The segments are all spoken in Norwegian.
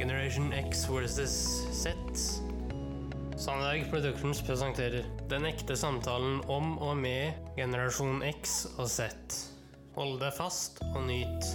Generation X versus Z. Sandberg Productions presenterer Den ekte samtalen om og med generasjon X og Z. Hold deg fast og nyt.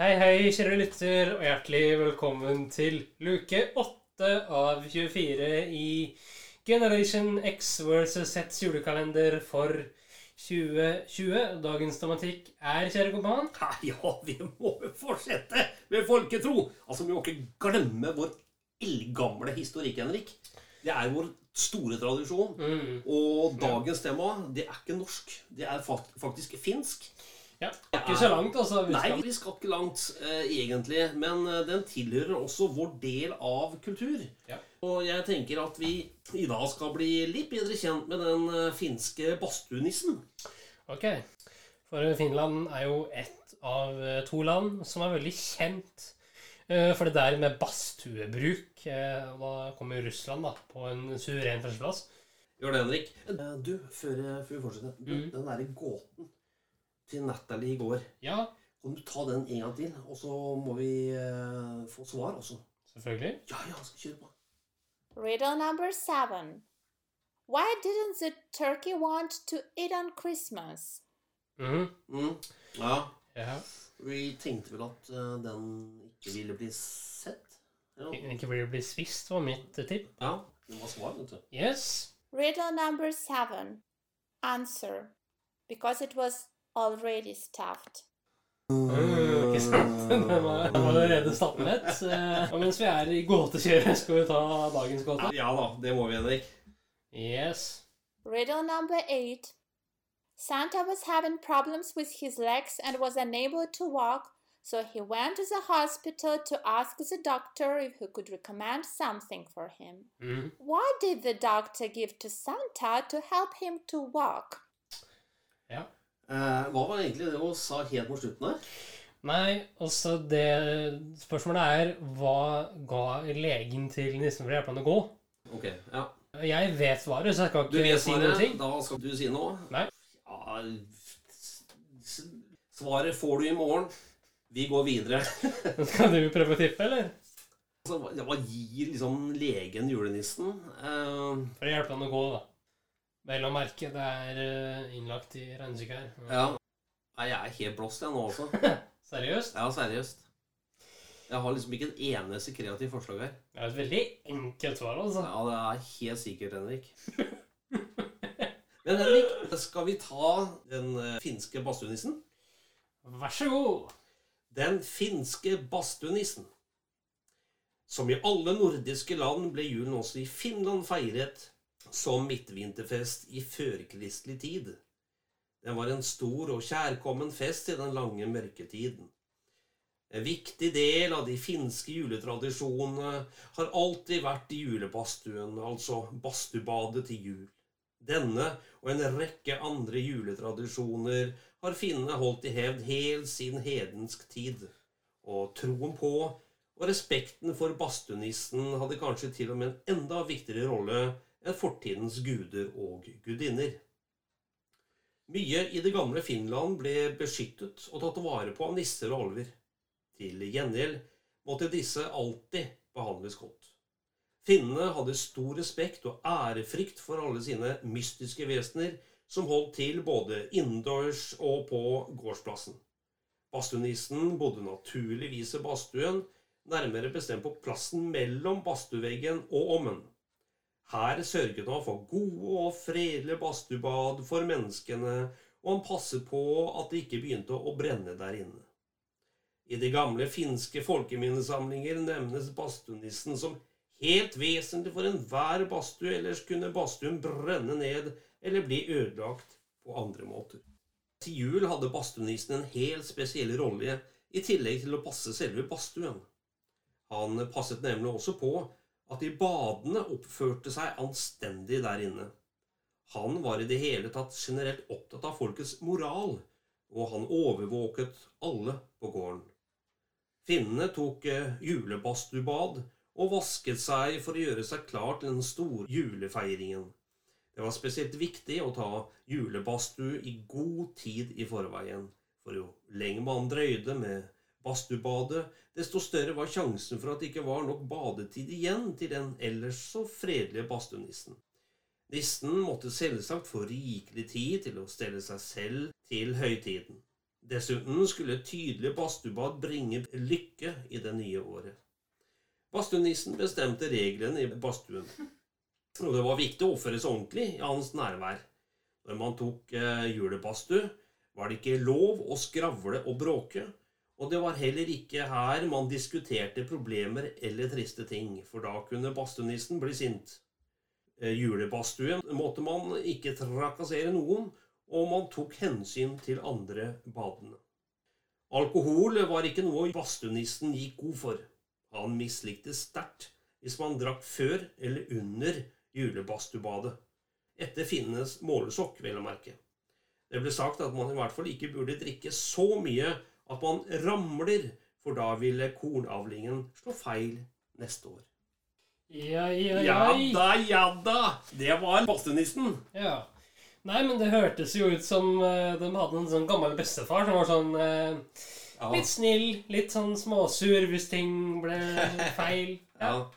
Hei, hei, kjære lytter, og hjertelig velkommen til luke 8 av 24 i Generation X versus Zs julekalender for 2020. Dagens tematikk er, kjære kompan Ja, vi må jo fortsette med folketro. Altså, Vi må ikke glemme vår eldgamle historikk, Henrik. Det er vår store tradisjon. Mm. Og dagens tema det er ikke norsk. Det er faktisk finsk. Ja, det er ikke så langt, altså. Vi Nei, vi skal ikke langt, eh, egentlig. Men eh, den tilhører også vår del av kultur. Ja. Og jeg tenker at vi i dag skal bli litt bedre kjent med den eh, finske badstuenissen. Ok. For Finland er jo ett av eh, to land som er veldig kjent eh, for det der med badstuebruk. Eh, Da kommer Russland da, på en suveren førsteplass. Gjør det, Henrik. Du, før, før vi fortsetter. Du, Mm. Den derre gåten til Natalie i går. Ja, Kan du ta den en gang til, og så må vi få svar også? selvfølgelig. Ja, ja, skal kjøre på. Riddle number seven. Why didn't the turkey want to eat on Christmas? Mhm. Mm. Ja, tenkte vel at eh, den ikke ville bli sett. Ja, Ikke ville bli spist, var mitt eh, tipp. ja det var svar, vet du. Yes. Riddle number seven. Answer. Because it was already stuffed. Mm, ikke sant? Den var allerede stappet. Eh, og mens vi er i gåtekjøret, skal vi ta dagens gåte. Ja da, det må vi, Henrik. Yes. Riddle number eight. Santa was having problems with his legs and was unable to walk, so he went to the hospital to ask the doctor if he could recommend something for him. Mhm. What did the doctor give to Santa to help him to walk? Ja. Eh, hva var egentlig det hun sa helt mot slutten her? Nei, altså det Spørsmålet er hva ga legen til nissen for å hjelpe han å gå? Ok, ja. Jeg vet svaret, så jeg skal ikke si noen ting. Da skal du si noe. Nei. Ja, svaret får du i morgen. Vi går videre. Skal du prøve å tippe, eller? Altså, hva- gir liksom legen julenissen? Uh, For å hjelpe han å gå, da. Vel å merke, det er eh, innlagt i regnestykket her. ja. Nei, jeg er helt blåst, jeg nå også. Seriøst? Ja, seriøst. Jeg har liksom ikke et eneste kreativt forslag her. Det er et veldig enkelt svar, altså. Ja, det er helt sikkert, Henrik. Men Henrik, skal vi ta den eh, finske badstuenissen? Vær så god. Den finske badstuenissen. Som i alle nordiske land ble julen også i Finland feiret som midtvinterfest i førkristelig tid. Den var en stor og kjærkommen fest i den lange mørketiden. En viktig del av de finske juletradisjonene har alltid vært i julebadstuen, altså badstubadet til jul. Denne og en rekke andre juletradisjoner har finnene holdt i hevd helt siden hedensk tid. Og troen på og respekten for badstunissen hadde kanskje til og med en enda viktigere rolle enn fortidens guder og gudinner. Mye i det gamle Finland ble beskyttet og tatt vare på av nisser og alver. Til gjengjeld måtte disse alltid behandles godt. Finnene hadde stor respekt og ærefrykt for alle sine mystiske vesener som holdt til både innendørs og på gårdsplassen. Badstuenissen bodde naturligvis i badstuen, nærmere bestemt på plassen mellom badstueveggen og ommen. Her sørget han for gode og fredelige badstubad for menneskene, og han passet på at det ikke begynte å brenne der inne. I de gamle finske folkeminnesamlinger nevnes badstuenissen som helt vesentlig for enhver badstue, ellers kunne badstuen brenne ned eller bli ødelagt på andre måter. Til jul hadde badstuenissen en helt spesiell rolle, i tillegg til å passe selve badstuen. Han passet nemlig også på at de badende oppførte seg anstendig der inne. Han var i det hele tatt generelt opptatt av folkets moral, og han overvåket alle på gården. Finnene tok eh, julebadstubad og vasket seg for å gjøre seg klar til den store julefeiringen. Det var spesielt viktig å ta julebadstue i god tid i forveien, for jo lenger man drøyde med badstuebadet, desto større var sjansen for at det ikke var nok badetid igjen til den ellers så fredelige badstuenissen. Nissen måtte selvsagt få rikelig tid til å stelle seg selv til høytiden. Dessuten skulle et tydelig badstuebad bringe lykke i det nye året. Badstuenissen bestemte reglene i badstuen, og det var viktig å oppføre seg ordentlig i hans nærvær. Når man tok eh, julebadstue, var det ikke lov å skravle og bråke, og det var heller ikke her man diskuterte problemer eller triste ting, for da kunne badstuenissen bli sint. Eh, julebadstue måtte man ikke trakassere noen, og man tok hensyn til andre badende. Alkohol var ikke noe badstuenissen gikk god for. Han mislikte sterkt hvis man drakk før eller under julebadstuebadet. Etter finnes målesokk, vel å merke. Det ble sagt at man i hvert fall ikke burde drikke så mye at man ramler, for da ville kornavlingen slå feil neste år. Ja, ja, Ja ja. da, ja da! Det var bastunisten! ja. Nei, men det hørtes jo ut som eh, de hadde en sånn gammel bestefar som var sånn eh, Ja. litt snill, litt sånn småsur hvis ting ble feil. ja.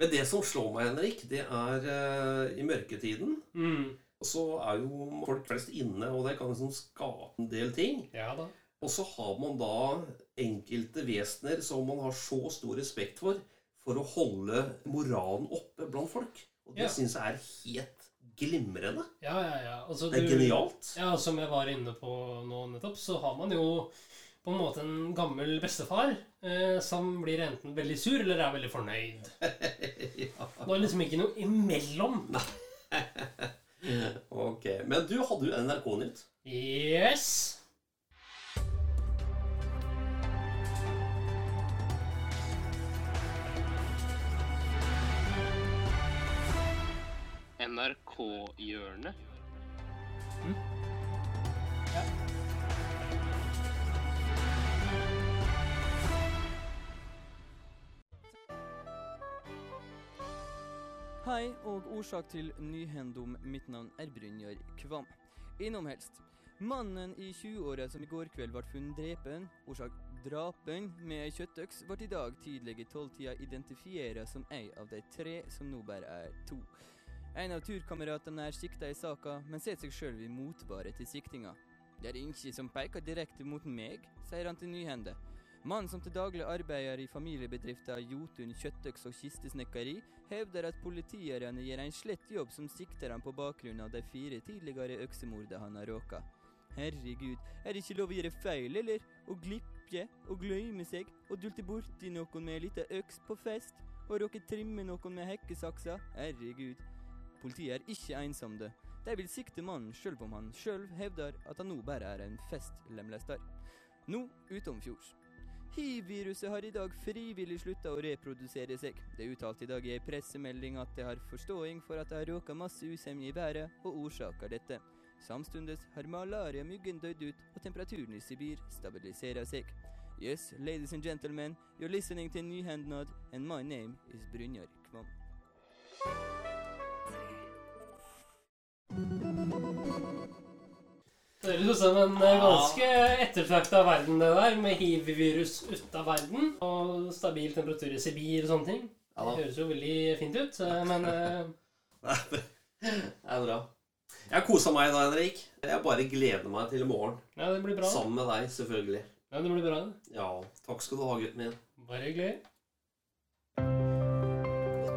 Men det som slår meg, Henrik, det er uh, i mørketiden Mm. så er jo folk flest inne, og det kan liksom skape en del ting. Ja da. Og så har man da enkelte vesener som man har så stor respekt for, for å holde moralen oppe blant folk. Og det Ja. synes jeg er helt glimrende. Ja, ja, ja. Altså, Det er du- genialt. Ja, som jeg var inne på nå nettopp, så har man jo på en måte en gammel bestefar eh, som blir enten veldig sur eller er veldig fornøyd. ja. Det er liksom ikke noe imellom. Ok. Men du hadde jo NRK-nytt. Yes! NRK-hjørnet. Hei og årsak til nyhendom. Mitt navn er Brynjar Kvam. Innom helst. Mannen i 20-åra som i går kveld ble funnet drepen, årsak drapen med ei kjøttøks, ble i dag tidlig i tolvtida identifisert som ei av de tre som nå bare er to. En av turkameratene er sikta i saka, men ser seg sjøl i motvare til siktinga. Det er ikke som peker direkte mot meg, sier han til Nyhende. Mannen som til daglig arbeider i familiebedriften Jotun kjøttøks- og kistesnekkeri, hevder at politierne gjør en slett jobb som sikter ham på bakgrunn av de fire tidligere øksemordene han har råka. Herregud, er det ikke lov å gjøre feil, eller? Å glippe og gløyme seg og dulte borti noen med ei lita øks på fest og råke trimme noen med hekkesaksa? Herregud. Politiet er ikke ensomme. De vil sikte mannen sjøl om han sjøl hevder at han nå bare er en festlemlester. Nå utomfjords. Hiv-viruset har i dag frivillig slutta å reprodusere seg. Det er uttalt i dag i ei pressemelding at det har forståing for at det har råka masse usemje i været, og årsaker dette. Samtidig har malariamyggen dødd ut, og temperaturen i Sibir stabiliserer seg. Yes, ladies and gentlemen, you're listening to Nyhendnad, and my name is Brynjar Kvam. Høres ut som en eh, ganske ettertrakta verden, det der, med hiv-virus ute av verden. Og stabil temperatur i Sibir og sånne ting. Ja Det høres jo veldig fint ut, eh, men eh, Det er bra. Jeg har kosa meg da, Henrik. Jeg bare gleder meg til i morgen. ja, det blir bra. Sammen med deg, selvfølgelig. Ja, det blir bra. Ja, takk skal du ha, gutten min. Bare hyggelig.